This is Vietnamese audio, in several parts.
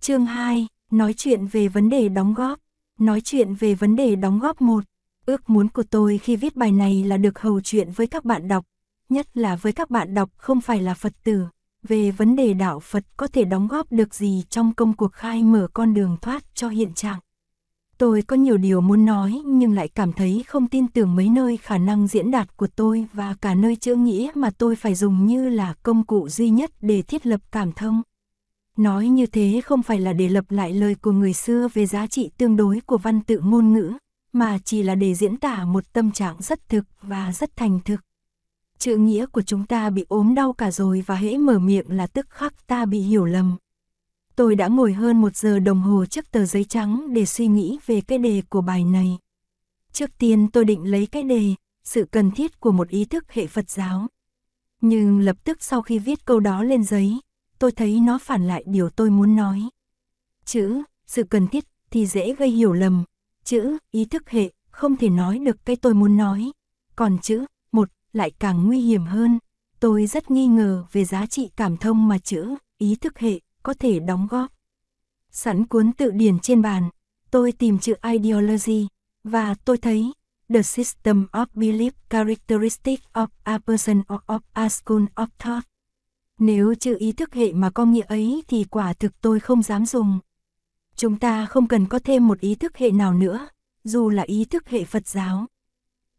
Chương 2, nói chuyện về vấn đề đóng góp. Nói chuyện về vấn đề đóng góp 1. Ước muốn của tôi khi viết bài này là được hầu chuyện với các bạn đọc, nhất là với các bạn đọc không phải là Phật tử, về vấn đề đạo Phật có thể đóng góp được gì trong công cuộc khai mở con đường thoát cho hiện trạng. Tôi có nhiều điều muốn nói nhưng lại cảm thấy không tin tưởng mấy nơi khả năng diễn đạt của tôi và cả nơi chữ nghĩa mà tôi phải dùng như là công cụ duy nhất để thiết lập cảm thông. Nói như thế không phải là để lập lại lời của người xưa về giá trị tương đối của văn tự ngôn ngữ, mà chỉ là để diễn tả một tâm trạng rất thực và rất thành thực. Chữ nghĩa của chúng ta bị ốm đau cả rồi và hễ mở miệng là tức khắc ta bị hiểu lầm. Tôi đã ngồi hơn một giờ đồng hồ trước tờ giấy trắng để suy nghĩ về cái đề của bài này. Trước tiên tôi định lấy cái đề, sự cần thiết của một ý thức hệ Phật giáo. Nhưng lập tức sau khi viết câu đó lên giấy, tôi thấy nó phản lại điều tôi muốn nói. Chữ, sự cần thiết thì dễ gây hiểu lầm. Chữ, ý thức hệ, không thể nói được cái tôi muốn nói. Còn chữ, một, lại càng nguy hiểm hơn. Tôi rất nghi ngờ về giá trị cảm thông mà chữ, ý thức hệ, có thể đóng góp. Sẵn cuốn tự điển trên bàn, tôi tìm chữ ideology, và tôi thấy The System of Belief Characteristic of a Person or of a School of Thought. Nếu chữ ý thức hệ mà có nghĩa ấy thì quả thực tôi không dám dùng. Chúng ta không cần có thêm một ý thức hệ nào nữa, dù là ý thức hệ Phật giáo.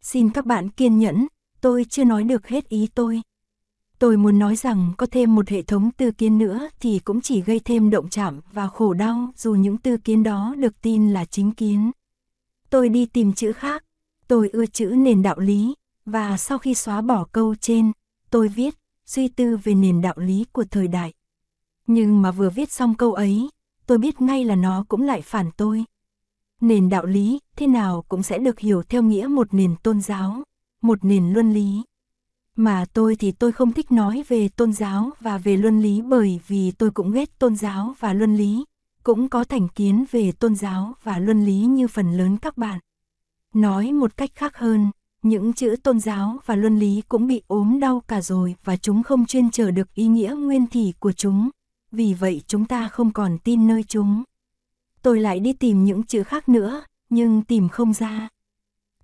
Xin các bạn kiên nhẫn, tôi chưa nói được hết ý tôi. Tôi muốn nói rằng có thêm một hệ thống tư kiến nữa thì cũng chỉ gây thêm động chạm và khổ đau dù những tư kiến đó được tin là chính kiến. Tôi đi tìm chữ khác, tôi ưa chữ nền đạo lý, và sau khi xóa bỏ câu trên, tôi viết suy tư về nền đạo lý của thời đại. Nhưng mà vừa viết xong câu ấy, tôi biết ngay là nó cũng lại phản tôi. Nền đạo lý thế nào cũng sẽ được hiểu theo nghĩa một nền tôn giáo, một nền luân lý. Mà tôi thì tôi không thích nói về tôn giáo và về luân lý bởi vì tôi cũng ghét tôn giáo và luân lý, cũng có thành kiến về tôn giáo và luân lý như phần lớn các bạn. Nói một cách khác hơn, những chữ tôn giáo và luân lý cũng bị ốm đau cả rồi và chúng không chuyên trở được ý nghĩa nguyên thủy của chúng, vì vậy chúng ta không còn tin nơi chúng. Tôi lại đi tìm những chữ khác nữa, nhưng tìm không ra.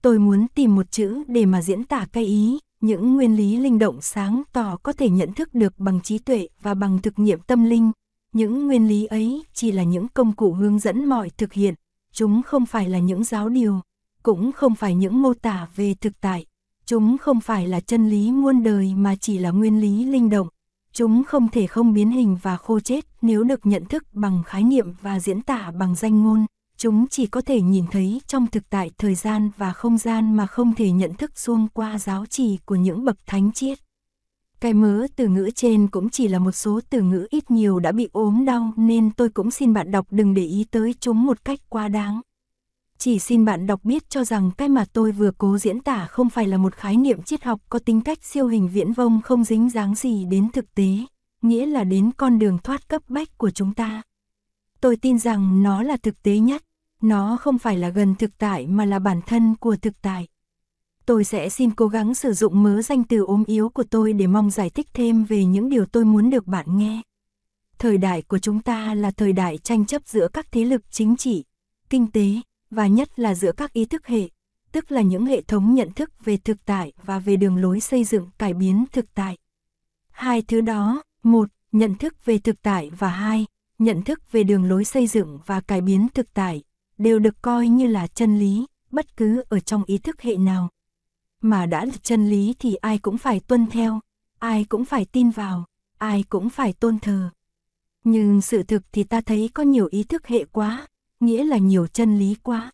Tôi muốn tìm một chữ để mà diễn tả cái ý, những nguyên lý linh động sáng tỏ có thể nhận thức được bằng trí tuệ và bằng thực nghiệm tâm linh. Những nguyên lý ấy chỉ là những công cụ hướng dẫn mọi thực hiện, chúng không phải là những giáo điều, cũng không phải những mô tả về thực tại. Chúng không phải là chân lý muôn đời mà chỉ là nguyên lý linh động. Chúng không thể không biến hình và khô chết nếu được nhận thức bằng khái niệm và diễn tả bằng danh ngôn. Chúng chỉ có thể nhìn thấy trong thực tại thời gian và không gian mà không thể nhận thức xuông qua giáo trì của những bậc thánh triết. Cái mớ từ ngữ trên cũng chỉ là một số từ ngữ ít nhiều đã bị ốm đau nên tôi cũng xin bạn đọc đừng để ý tới chúng một cách quá đáng. Chỉ xin bạn đọc biết cho rằng cái mà tôi vừa cố diễn tả không phải là một khái niệm triết học có tính cách siêu hình viễn vông không dính dáng gì đến thực tế, nghĩa là đến con đường thoát cấp bách của chúng ta. Tôi tin rằng nó là thực tế nhất, nó không phải là gần thực tại mà là bản thân của thực tại. Tôi sẽ xin cố gắng sử dụng mớ danh từ ốm yếu của tôi để mong giải thích thêm về những điều tôi muốn được bạn nghe. Thời đại của chúng ta là thời đại tranh chấp giữa các thế lực chính trị, kinh tế, và nhất là giữa các ý thức hệ, tức là những hệ thống nhận thức về thực tại và về đường lối xây dựng cải biến thực tại. Hai thứ đó, một, nhận thức về thực tại và hai, nhận thức về đường lối xây dựng và cải biến thực tại, đều được coi như là chân lý, bất cứ ở trong ý thức hệ nào. Mà đã là chân lý thì ai cũng phải tuân theo, ai cũng phải tin vào, ai cũng phải tôn thờ. Nhưng sự thực thì ta thấy có nhiều ý thức hệ quá, nghĩa là nhiều chân lý quá.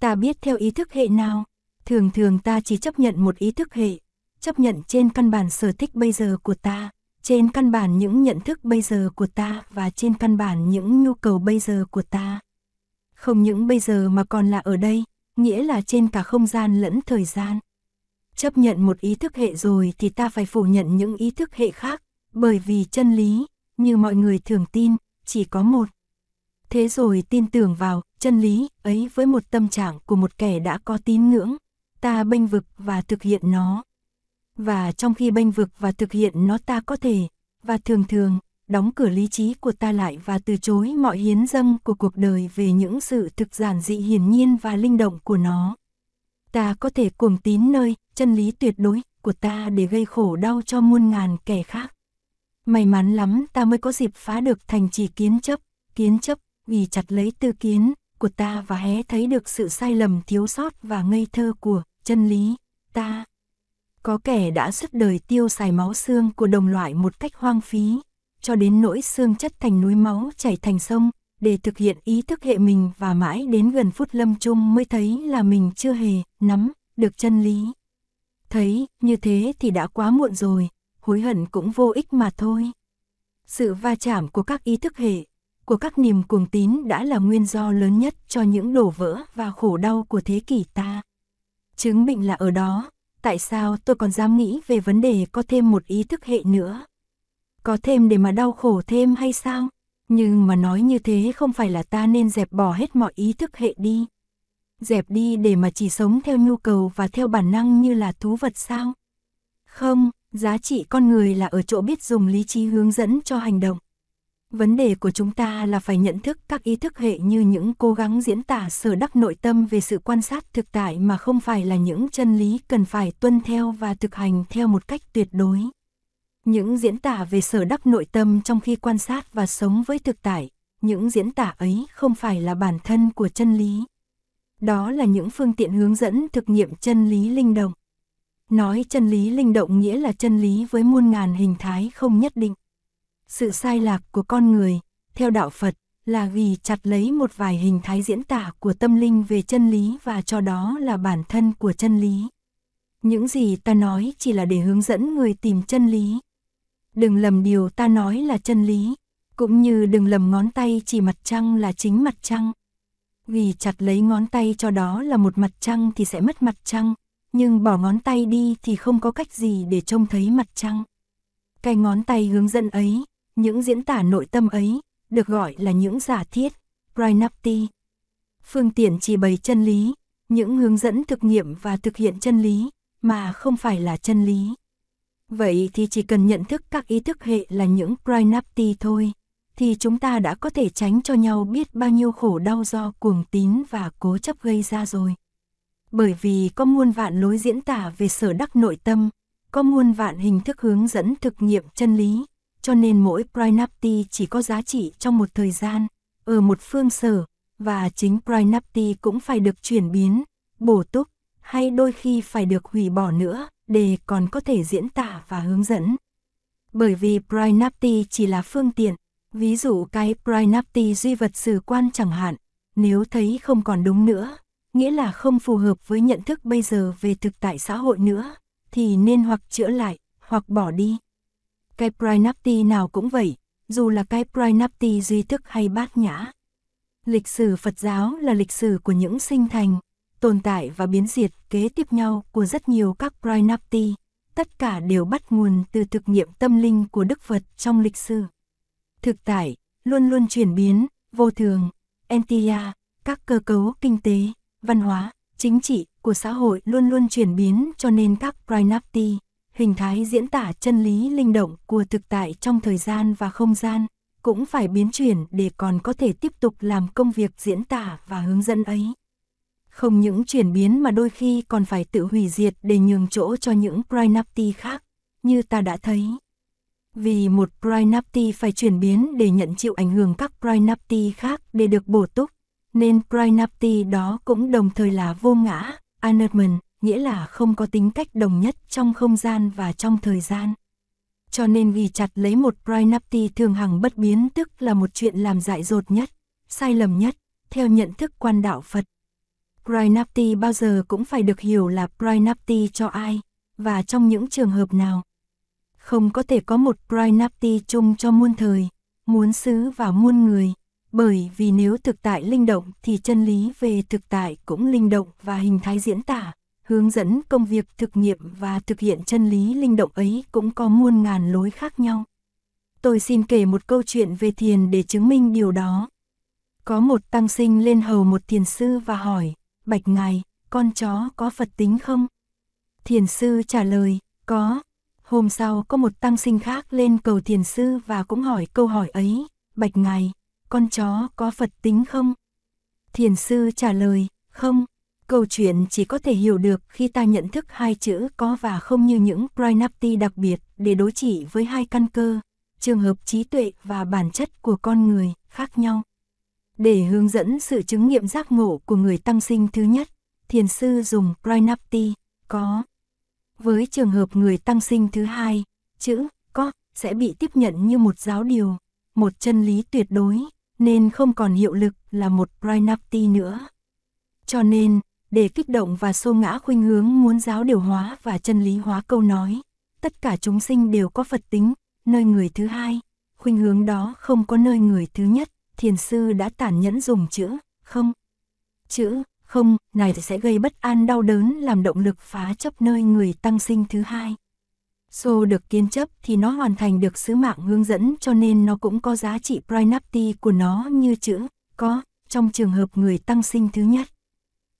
Ta biết theo ý thức hệ nào, thường thường ta chỉ chấp nhận một ý thức hệ, chấp nhận trên căn bản sở thích bây giờ của ta, trên căn bản những nhận thức bây giờ của ta và trên căn bản những nhu cầu bây giờ của ta. Không những bây giờ mà còn là ở đây, nghĩa là trên cả không gian lẫn thời gian. Chấp nhận một ý thức hệ rồi thì ta phải phủ nhận những ý thức hệ khác, bởi vì chân lý, như mọi người thường tin, chỉ có một. Thế rồi tin tưởng vào chân lý ấy với một tâm trạng của một kẻ đã có tín ngưỡng, ta bênh vực và thực hiện nó. Và trong khi bênh vực và thực hiện nó ta có thể, và thường thường, đóng cửa lý trí của ta lại và từ chối mọi hiến dâng của cuộc đời về những sự thực giản dị hiển nhiên và linh động của nó. Ta có thể cuồng tín nơi chân lý tuyệt đối của ta để gây khổ đau cho muôn ngàn kẻ khác. May mắn lắm ta mới có dịp phá được thành trì kiến chấp, kiến chấp vì chặt lấy tư kiến của ta và hé thấy được sự sai lầm thiếu sót và ngây thơ của chân lý, ta. Có kẻ đã suốt đời tiêu xài máu xương của đồng loại một cách hoang phí, cho đến nỗi xương chất thành núi máu chảy thành sông, để thực hiện ý thức hệ mình và mãi đến gần phút lâm chung mới thấy là mình chưa hề nắm được chân lý. Thấy như thế thì đã quá muộn rồi, hối hận cũng vô ích mà thôi. Sự va chạm của các ý thức hệ, của các niềm cuồng tín đã là nguyên do lớn nhất cho những đổ vỡ và khổ đau của thế kỷ ta. Chứng bệnh là ở đó, tại sao tôi còn dám nghĩ về vấn đề có thêm một ý thức hệ nữa? Có thêm để mà đau khổ thêm hay sao? Nhưng mà nói như thế không phải là ta nên dẹp bỏ hết mọi ý thức hệ đi. Dẹp đi để mà chỉ sống theo nhu cầu và theo bản năng như là thú vật sao? Không, giá trị con người là ở chỗ biết dùng lý trí hướng dẫn cho hành động. Vấn đề của chúng ta là phải nhận thức các ý thức hệ như những cố gắng diễn tả sở đắc nội tâm về sự quan sát thực tại mà không phải là những chân lý cần phải tuân theo và thực hành theo một cách tuyệt đối. Những diễn tả về sở đắc nội tâm trong khi quan sát và sống với thực tại, những diễn tả ấy không phải là bản thân của chân lý. Đó là những phương tiện hướng dẫn thực nghiệm chân lý linh động. Nói chân lý linh động nghĩa là chân lý với muôn ngàn hình thái không nhất định. Sự sai lạc của con người, theo đạo Phật, là vì chặt lấy một vài hình thái diễn tả của tâm linh về chân lý và cho đó là bản thân của chân lý. Những gì ta nói chỉ là để hướng dẫn người tìm chân lý. Đừng lầm điều ta nói là chân lý, cũng như đừng lầm ngón tay chỉ mặt trăng là chính mặt trăng. Vì chặt lấy ngón tay cho đó là một mặt trăng thì sẽ mất mặt trăng, nhưng bỏ ngón tay đi thì không có cách gì để trông thấy mặt trăng. Cái ngón tay hướng dẫn ấy, những diễn tả nội tâm ấy, được gọi là những giả thiết, Pranapti. Phương tiện chỉ bày chân lý, những hướng dẫn thực nghiệm và thực hiện chân lý, mà không phải là chân lý. Vậy thì chỉ cần nhận thức các ý thức hệ là những Pranapti thôi, thì chúng ta đã có thể tránh cho nhau biết bao nhiêu khổ đau do cuồng tín và cố chấp gây ra rồi. Bởi vì có muôn vạn lối diễn tả về sở đắc nội tâm, có muôn vạn hình thức hướng dẫn thực nghiệm chân lý, cho nên mỗi Prinapti chỉ có giá trị trong một thời gian, ở một phương sở, và chính Prinapti cũng phải được chuyển biến, bổ túc, hay đôi khi phải được hủy bỏ nữa, để còn có thể diễn tả và hướng dẫn. Bởi vì Prinapti chỉ là phương tiện, ví dụ cái Prinapti duy vật sử quan chẳng hạn, nếu thấy không còn đúng nữa, nghĩa là không phù hợp với nhận thức bây giờ về thực tại xã hội nữa, thì nên hoặc chữa lại, hoặc bỏ đi. Cái Prinapti nào cũng vậy, dù là cái Prinapti duy thức hay bát nhã. Lịch sử Phật giáo là lịch sử của những sinh thành, tồn tại và biến diệt kế tiếp nhau của rất nhiều các Prinapti. tất cả đều bắt nguồn từ thực nghiệm tâm linh của Đức Phật trong lịch sử. Thực tại, luôn luôn chuyển biến, vô thường, entia, các cơ cấu kinh tế, văn hóa, chính trị của xã hội luôn luôn chuyển biến cho nên các Prinapti hình thái diễn tả chân lý linh động của thực tại trong thời gian và không gian, cũng phải biến chuyển để còn có thể tiếp tục làm công việc diễn tả và hướng dẫn ấy. Không những chuyển biến mà đôi khi còn phải tự hủy diệt để nhường chỗ cho những Prinapti khác, như ta đã thấy. Vì một Prinapti phải chuyển biến để nhận chịu ảnh hưởng các Prinapti khác để được bổ túc, nên Prinapti đó cũng đồng thời là vô ngã, Anatman, nghĩa là không có tính cách đồng nhất trong không gian và trong thời gian. Cho nên vì chặt lấy một Prinapti thường hằng bất biến tức là một chuyện làm dại dột nhất, sai lầm nhất, theo nhận thức quan đạo Phật. Prinapti bao giờ cũng phải được hiểu là Prinapti cho ai, và trong những trường hợp nào. Không có thể có một Prinapti chung cho muôn thời, muốn xứ và muôn người, bởi vì nếu thực tại linh động thì chân lý về thực tại cũng linh động và hình thái diễn tả, hướng dẫn công việc thực nghiệm và thực hiện chân lý linh động ấy cũng có muôn ngàn lối khác nhau. Tôi xin kể một câu chuyện về thiền để chứng minh điều đó. Có một tăng sinh lên hầu một thiền sư và hỏi, Bạch Ngài, con chó có Phật tính không? Thiền sư trả lời, có. Hôm sau có một tăng sinh khác lên cầu thiền sư và cũng hỏi câu hỏi ấy, bạch ngài, con chó có Phật tính không? Thiền sư trả lời, không, câu chuyện chỉ có thể hiểu được khi ta nhận thức hai chữ có và không như những prinapti đặc biệt để đối trị với hai căn cơ, trường hợp trí tuệ và bản chất của con người khác nhau. Để hướng dẫn sự chứng nghiệm giác ngộ của người tăng sinh thứ nhất, thiền sư dùng prinapti, có. Với trường hợp người tăng sinh thứ hai, chữ có sẽ bị tiếp nhận như một giáo điều, một chân lý tuyệt đối, nên không còn hiệu lực là một prinapti nữa. Cho nên, để kích động và xô ngã khuynh hướng muốn giáo điều hóa và chân lý hóa câu nói, tất cả chúng sinh đều có Phật tính, nơi người thứ hai, khuynh hướng đó không có nơi người thứ nhất, thiền sư đã tản nhẫn dùng chữ, không. Chữ, không, này sẽ gây bất an đau đớn làm động lực phá chấp nơi người tăng sinh thứ hai. Xô được kiến chấp thì nó hoàn thành được sứ mạng hướng dẫn cho nên nó cũng có giá trị prinapti của nó như chữ, có, trong trường hợp người tăng sinh thứ nhất.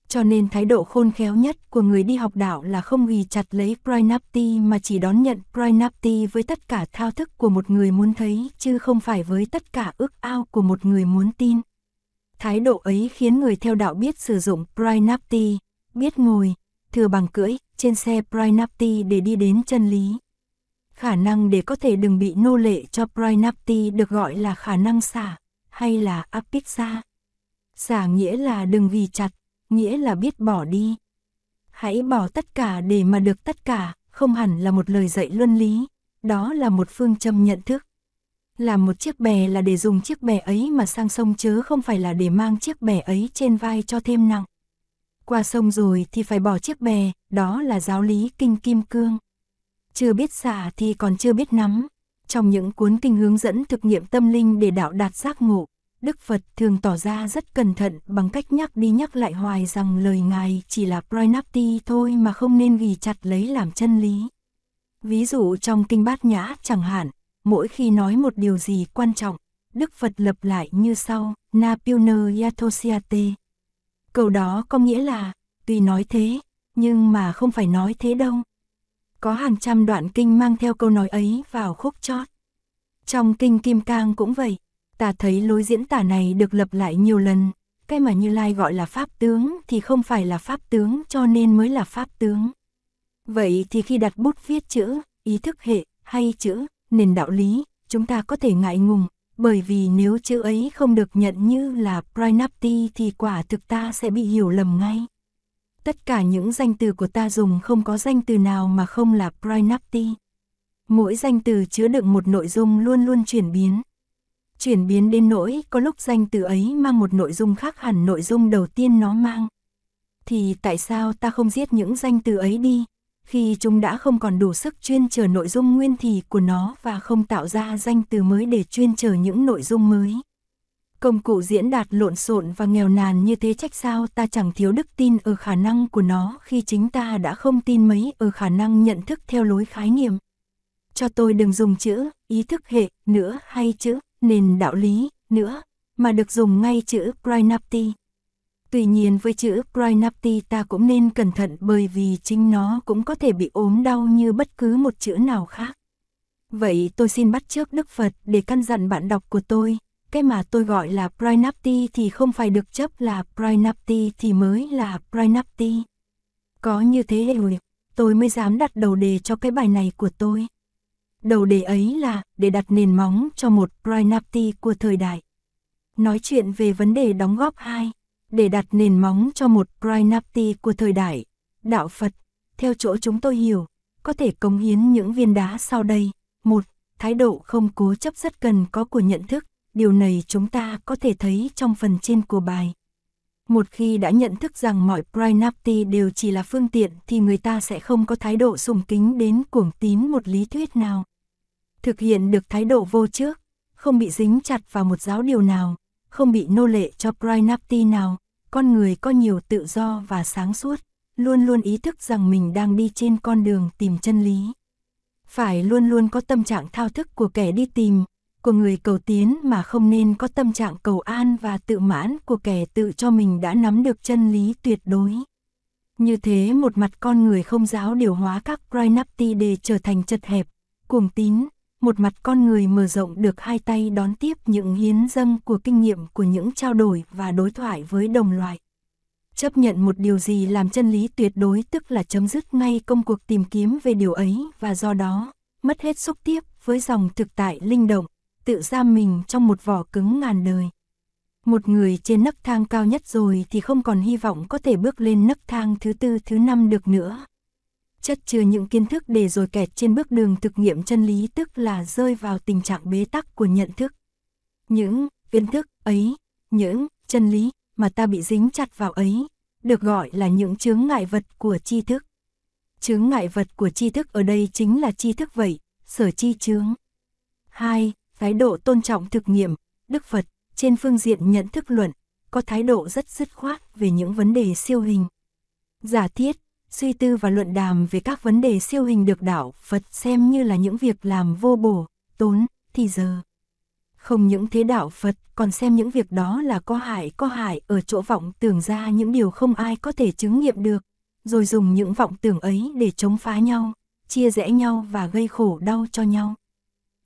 Cho nên thái độ khôn khéo nhất của người đi học đạo là không ghi chặt lấy Prinapti mà chỉ đón nhận Prinapti với tất cả thao thức của một người muốn thấy chứ không phải với tất cả ước ao của một người muốn tin. Thái độ ấy khiến người theo đạo biết sử dụng Prinapti, biết ngồi, thừa bằng cưỡi, trên xe Prinapti để đi đến chân lý. Khả năng để có thể đừng bị nô lệ cho Prinapti được gọi là khả năng xả, hay là apiksa. Xả nghĩa là đừng vì chặt, nghĩa là biết bỏ đi. Hãy bỏ tất cả để mà được tất cả, không hẳn là một lời dạy luân lý, đó là một phương châm nhận thức. Làm một chiếc bè là để dùng chiếc bè ấy mà sang sông chứ không phải là để mang chiếc bè ấy trên vai cho thêm nặng. Qua sông rồi thì phải bỏ chiếc bè, đó là giáo lý kinh kim cương. Chưa biết xả thì còn chưa biết nắm. Trong những cuốn kinh hướng dẫn thực nghiệm tâm linh để đạo đạt giác ngộ, Đức Phật thường tỏ ra rất cẩn thận bằng cách nhắc đi nhắc lại hoài rằng lời Ngài chỉ là pranapti thôi mà không nên ghi chặt lấy làm chân lý. Ví dụ trong Kinh Bát Nhã chẳng hạn, mỗi khi nói một điều gì quan trọng, Đức Phật lập lại như sau, Na Pilner Yatosiate. Câu đó có nghĩa là, tuy nói thế, nhưng mà không phải nói thế đâu. Có hàng trăm đoạn kinh mang theo câu nói ấy vào khúc chót. Trong kinh Kim Cang cũng vậy, ta thấy lối diễn tả này được lập lại nhiều lần, cái mà Như Lai gọi là pháp tướng thì không phải là pháp tướng cho nên mới là pháp tướng. Vậy thì khi đặt bút viết chữ, ý thức hệ hay chữ nền đạo lý, chúng ta có thể ngại ngùng, bởi vì nếu chữ ấy không được nhận như là Pranapti thì quả thực ta sẽ bị hiểu lầm ngay. Tất cả những danh từ của ta dùng không có danh từ nào mà không là Pranapti. Mỗi danh từ chứa đựng một nội dung luôn luôn chuyển biến. Chuyển biến đến nỗi có lúc danh từ ấy mang một nội dung khác hẳn nội dung đầu tiên nó mang. Thì tại sao ta không giết những danh từ ấy đi? khi chúng đã không còn đủ sức chuyên trở nội dung nguyên thì của nó và không tạo ra danh từ mới để chuyên trở những nội dung mới. Công cụ diễn đạt lộn xộn và nghèo nàn như thế trách sao ta chẳng thiếu đức tin ở khả năng của nó khi chính ta đã không tin mấy ở khả năng nhận thức theo lối khái niệm. Cho tôi đừng dùng chữ, ý thức hệ, nữa hay chữ, nền đạo lý, nữa, mà được dùng ngay chữ Pranapti. Tuy nhiên với chữ Pranapti ta cũng nên cẩn thận bởi vì chính nó cũng có thể bị ốm đau như bất cứ một chữ nào khác. Vậy tôi xin bắt trước Đức Phật để căn dặn bạn đọc của tôi, cái mà tôi gọi là Pranapti thì không phải được chấp là Pranapti thì mới là Pranapti. Có như thế rồi, tôi mới dám đặt đầu đề cho cái bài này của tôi. Đầu đề ấy là để đặt nền móng cho một Pranapti của thời đại. Nói chuyện về vấn đề đóng góp hai để đặt nền móng cho một Pranapti của thời đại. Đạo Phật, theo chỗ chúng tôi hiểu, có thể cống hiến những viên đá sau đây. một Thái độ không cố chấp rất cần có của nhận thức, điều này chúng ta có thể thấy trong phần trên của bài. Một khi đã nhận thức rằng mọi Prinapti đều chỉ là phương tiện thì người ta sẽ không có thái độ sùng kính đến cuồng tín một lý thuyết nào. Thực hiện được thái độ vô trước, không bị dính chặt vào một giáo điều nào, không bị nô lệ cho Prinapti nào, con người có nhiều tự do và sáng suốt, luôn luôn ý thức rằng mình đang đi trên con đường tìm chân lý. Phải luôn luôn có tâm trạng thao thức của kẻ đi tìm, của người cầu tiến mà không nên có tâm trạng cầu an và tự mãn của kẻ tự cho mình đã nắm được chân lý tuyệt đối. Như thế một mặt con người không giáo điều hóa các Prinapti để trở thành chật hẹp, cuồng tín, một mặt con người mở rộng được hai tay đón tiếp những hiến dâng của kinh nghiệm của những trao đổi và đối thoại với đồng loại. Chấp nhận một điều gì làm chân lý tuyệt đối tức là chấm dứt ngay công cuộc tìm kiếm về điều ấy và do đó, mất hết xúc tiếp với dòng thực tại linh động, tự giam mình trong một vỏ cứng ngàn đời. Một người trên nấc thang cao nhất rồi thì không còn hy vọng có thể bước lên nấc thang thứ tư thứ năm được nữa. Chất chứa những kiến thức để rồi kẹt trên bước đường thực nghiệm chân lý tức là rơi vào tình trạng bế tắc của nhận thức. Những kiến thức ấy, những chân lý mà ta bị dính chặt vào ấy, được gọi là những chướng ngại vật của tri thức. Chướng ngại vật của tri thức ở đây chính là tri thức vậy, sở chi chướng. 2. Thái độ tôn trọng thực nghiệm, Đức Phật, trên phương diện nhận thức luận, có thái độ rất dứt khoát về những vấn đề siêu hình. Giả thiết, suy tư và luận đàm về các vấn đề siêu hình được đạo Phật xem như là những việc làm vô bổ, tốn, thì giờ. Không những thế đạo Phật còn xem những việc đó là có hại có hại ở chỗ vọng tưởng ra những điều không ai có thể chứng nghiệm được, rồi dùng những vọng tưởng ấy để chống phá nhau, chia rẽ nhau và gây khổ đau cho nhau.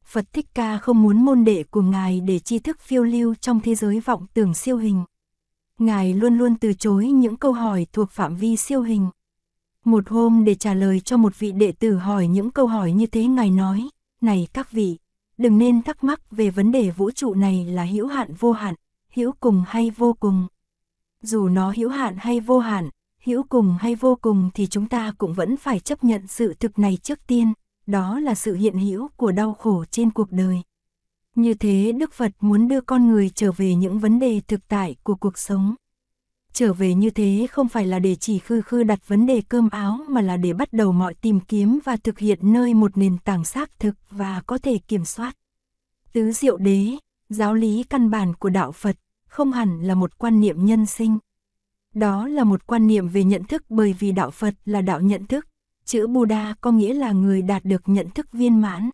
Phật Thích Ca không muốn môn đệ của Ngài để tri thức phiêu lưu trong thế giới vọng tưởng siêu hình. Ngài luôn luôn từ chối những câu hỏi thuộc phạm vi siêu hình. Một hôm để trả lời cho một vị đệ tử hỏi những câu hỏi như thế Ngài nói, này các vị, đừng nên thắc mắc về vấn đề vũ trụ này là hữu hạn vô hạn, hữu cùng hay vô cùng. Dù nó hữu hạn hay vô hạn, hữu cùng hay vô cùng thì chúng ta cũng vẫn phải chấp nhận sự thực này trước tiên, đó là sự hiện hữu của đau khổ trên cuộc đời. Như thế Đức Phật muốn đưa con người trở về những vấn đề thực tại của cuộc sống. Trở về như thế không phải là để chỉ khư khư đặt vấn đề cơm áo mà là để bắt đầu mọi tìm kiếm và thực hiện nơi một nền tảng xác thực và có thể kiểm soát. Tứ diệu đế, giáo lý căn bản của đạo Phật, không hẳn là một quan niệm nhân sinh. Đó là một quan niệm về nhận thức bởi vì đạo Phật là đạo nhận thức, chữ Buddha có nghĩa là người đạt được nhận thức viên mãn.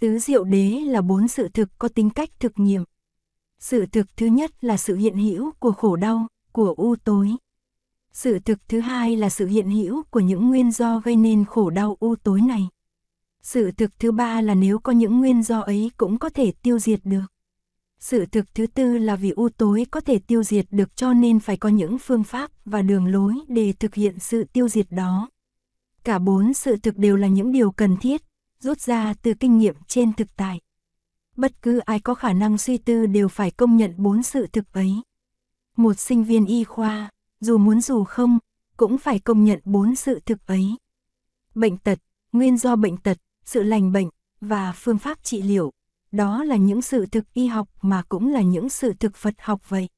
Tứ diệu đế là bốn sự thực có tính cách thực nghiệm. Sự thực thứ nhất là sự hiện hữu của khổ đau, của u tối. Sự thực thứ hai là sự hiện hữu của những nguyên do gây nên khổ đau u tối này. Sự thực thứ ba là nếu có những nguyên do ấy cũng có thể tiêu diệt được. Sự thực thứ tư là vì u tối có thể tiêu diệt được cho nên phải có những phương pháp và đường lối để thực hiện sự tiêu diệt đó. Cả bốn sự thực đều là những điều cần thiết, rút ra từ kinh nghiệm trên thực tại. Bất cứ ai có khả năng suy tư đều phải công nhận bốn sự thực ấy. Một sinh viên y khoa, dù muốn dù không, cũng phải công nhận bốn sự thực ấy. Bệnh tật, nguyên do bệnh tật, sự lành bệnh và phương pháp trị liệu, đó là những sự thực y học mà cũng là những sự thực Phật học vậy.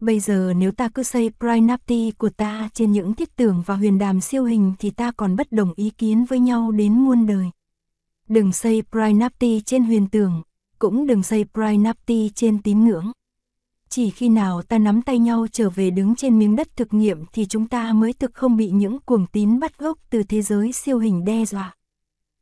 Bây giờ nếu ta cứ xây Prinapti của ta trên những thiết tưởng và huyền đàm siêu hình thì ta còn bất đồng ý kiến với nhau đến muôn đời. Đừng xây Prinapti trên huyền tưởng, cũng đừng xây Prinapti trên tín ngưỡng. Chỉ khi nào ta nắm tay nhau trở về đứng trên miếng đất thực nghiệm thì chúng ta mới thực không bị những cuồng tín bắt gốc từ thế giới siêu hình đe dọa.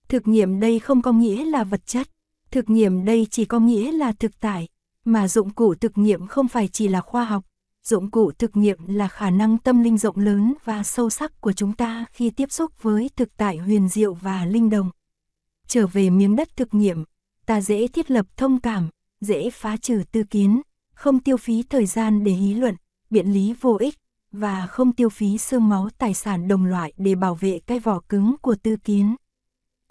Thực nghiệm đây không có nghĩa là vật chất, thực nghiệm đây chỉ có nghĩa là thực tại, mà dụng cụ thực nghiệm không phải chỉ là khoa học, dụng cụ thực nghiệm là khả năng tâm linh rộng lớn và sâu sắc của chúng ta khi tiếp xúc với thực tại huyền diệu và linh đồng. Trở về miếng đất thực nghiệm, ta dễ thiết lập thông cảm, dễ phá trừ tư kiến, không tiêu phí thời gian để hí luận, biện lý vô ích, và không tiêu phí xương máu tài sản đồng loại để bảo vệ cái vỏ cứng của tư kiến.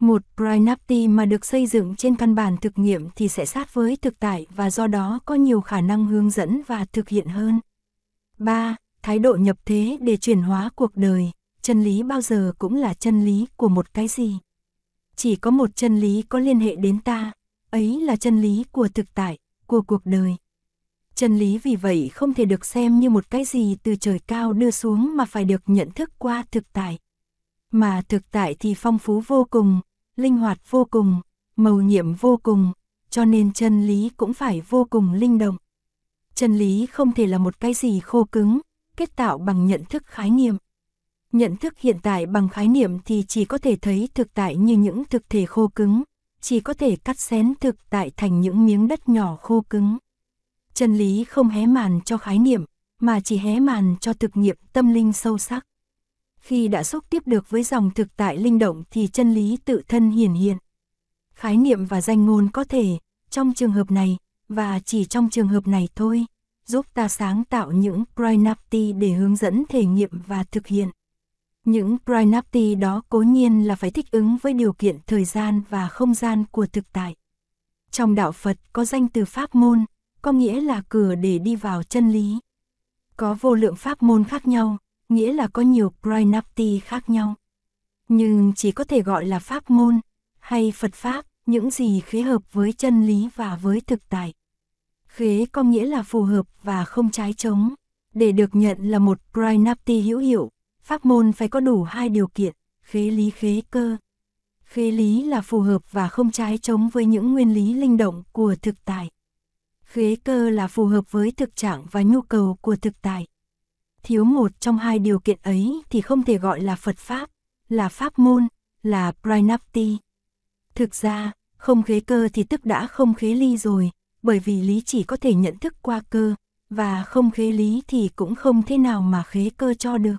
Một Brynapti mà được xây dựng trên căn bản thực nghiệm thì sẽ sát với thực tại và do đó có nhiều khả năng hướng dẫn và thực hiện hơn. 3. Thái độ nhập thế để chuyển hóa cuộc đời, chân lý bao giờ cũng là chân lý của một cái gì. Chỉ có một chân lý có liên hệ đến ta, ấy là chân lý của thực tại, của cuộc đời. Chân lý vì vậy không thể được xem như một cái gì từ trời cao đưa xuống mà phải được nhận thức qua thực tại. Mà thực tại thì phong phú vô cùng, linh hoạt vô cùng, màu nhiệm vô cùng, cho nên chân lý cũng phải vô cùng linh động. Chân lý không thể là một cái gì khô cứng, kết tạo bằng nhận thức khái niệm. Nhận thức hiện tại bằng khái niệm thì chỉ có thể thấy thực tại như những thực thể khô cứng, chỉ có thể cắt xén thực tại thành những miếng đất nhỏ khô cứng. Chân lý không hé màn cho khái niệm, mà chỉ hé màn cho thực nghiệm tâm linh sâu sắc. Khi đã xúc tiếp được với dòng thực tại linh động thì chân lý tự thân hiển hiện. Khái niệm và danh ngôn có thể, trong trường hợp này, và chỉ trong trường hợp này thôi, giúp ta sáng tạo những pranapti để hướng dẫn thể nghiệm và thực hiện. Những pranapti đó cố nhiên là phải thích ứng với điều kiện thời gian và không gian của thực tại. Trong đạo Phật có danh từ pháp môn, có nghĩa là cửa để đi vào chân lý. Có vô lượng pháp môn khác nhau, nghĩa là có nhiều pranapti khác nhau. Nhưng chỉ có thể gọi là pháp môn, hay Phật Pháp, những gì khế hợp với chân lý và với thực tại. Khế có nghĩa là phù hợp và không trái chống Để được nhận là một pranapti hữu hiệu, pháp môn phải có đủ hai điều kiện, khế lý khế cơ. Khế lý là phù hợp và không trái chống với những nguyên lý linh động của thực tại. Khế cơ là phù hợp với thực trạng và nhu cầu của thực tại. Thiếu một trong hai điều kiện ấy thì không thể gọi là Phật Pháp, là Pháp môn, là Pranapti. Thực ra, không khế cơ thì tức đã không khế ly rồi, bởi vì lý chỉ có thể nhận thức qua cơ, và không khế lý thì cũng không thế nào mà khế cơ cho được.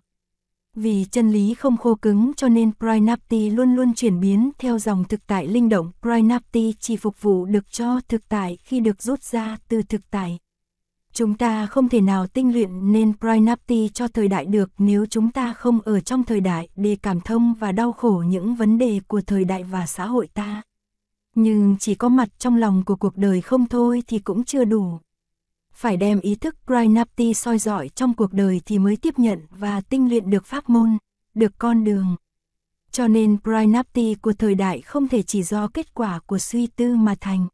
Vì chân lý không khô cứng cho nên Pranapti luôn luôn chuyển biến theo dòng thực tại linh động. Pranapti chỉ phục vụ được cho thực tại khi được rút ra từ thực tại. Chúng ta không thể nào tinh luyện nên Prinapti cho thời đại được nếu chúng ta không ở trong thời đại để cảm thông và đau khổ những vấn đề của thời đại và xã hội ta. Nhưng chỉ có mặt trong lòng của cuộc đời không thôi thì cũng chưa đủ. Phải đem ý thức Prinapti soi dọi trong cuộc đời thì mới tiếp nhận và tinh luyện được pháp môn, được con đường. Cho nên Prinapti của thời đại không thể chỉ do kết quả của suy tư mà thành.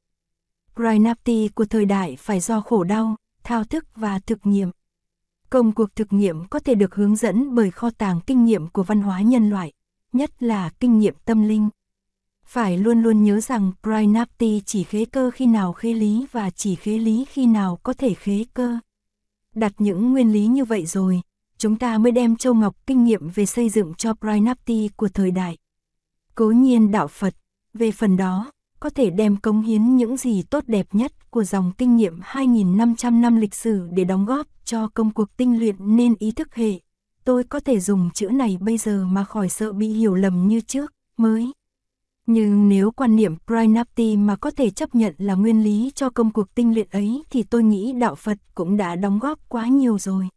Prinapti của thời đại phải do khổ đau, thao thức và thực nghiệm. Công cuộc thực nghiệm có thể được hướng dẫn bởi kho tàng kinh nghiệm của văn hóa nhân loại, nhất là kinh nghiệm tâm linh. Phải luôn luôn nhớ rằng Prinapti chỉ khế cơ khi nào khế lý và chỉ khế lý khi nào có thể khế cơ. Đặt những nguyên lý như vậy rồi, chúng ta mới đem châu ngọc kinh nghiệm về xây dựng cho Prinapti của thời đại. Cố nhiên đạo Phật, về phần đó, có thể đem công hiến những gì tốt đẹp nhất của dòng kinh nghiệm 2.500 năm lịch sử để đóng góp cho công cuộc tinh luyện nên ý thức hệ. Tôi có thể dùng chữ này bây giờ mà khỏi sợ bị hiểu lầm như trước, mới. Nhưng nếu quan niệm Pranapti mà có thể chấp nhận là nguyên lý cho công cuộc tinh luyện ấy thì tôi nghĩ đạo Phật cũng đã đóng góp quá nhiều rồi.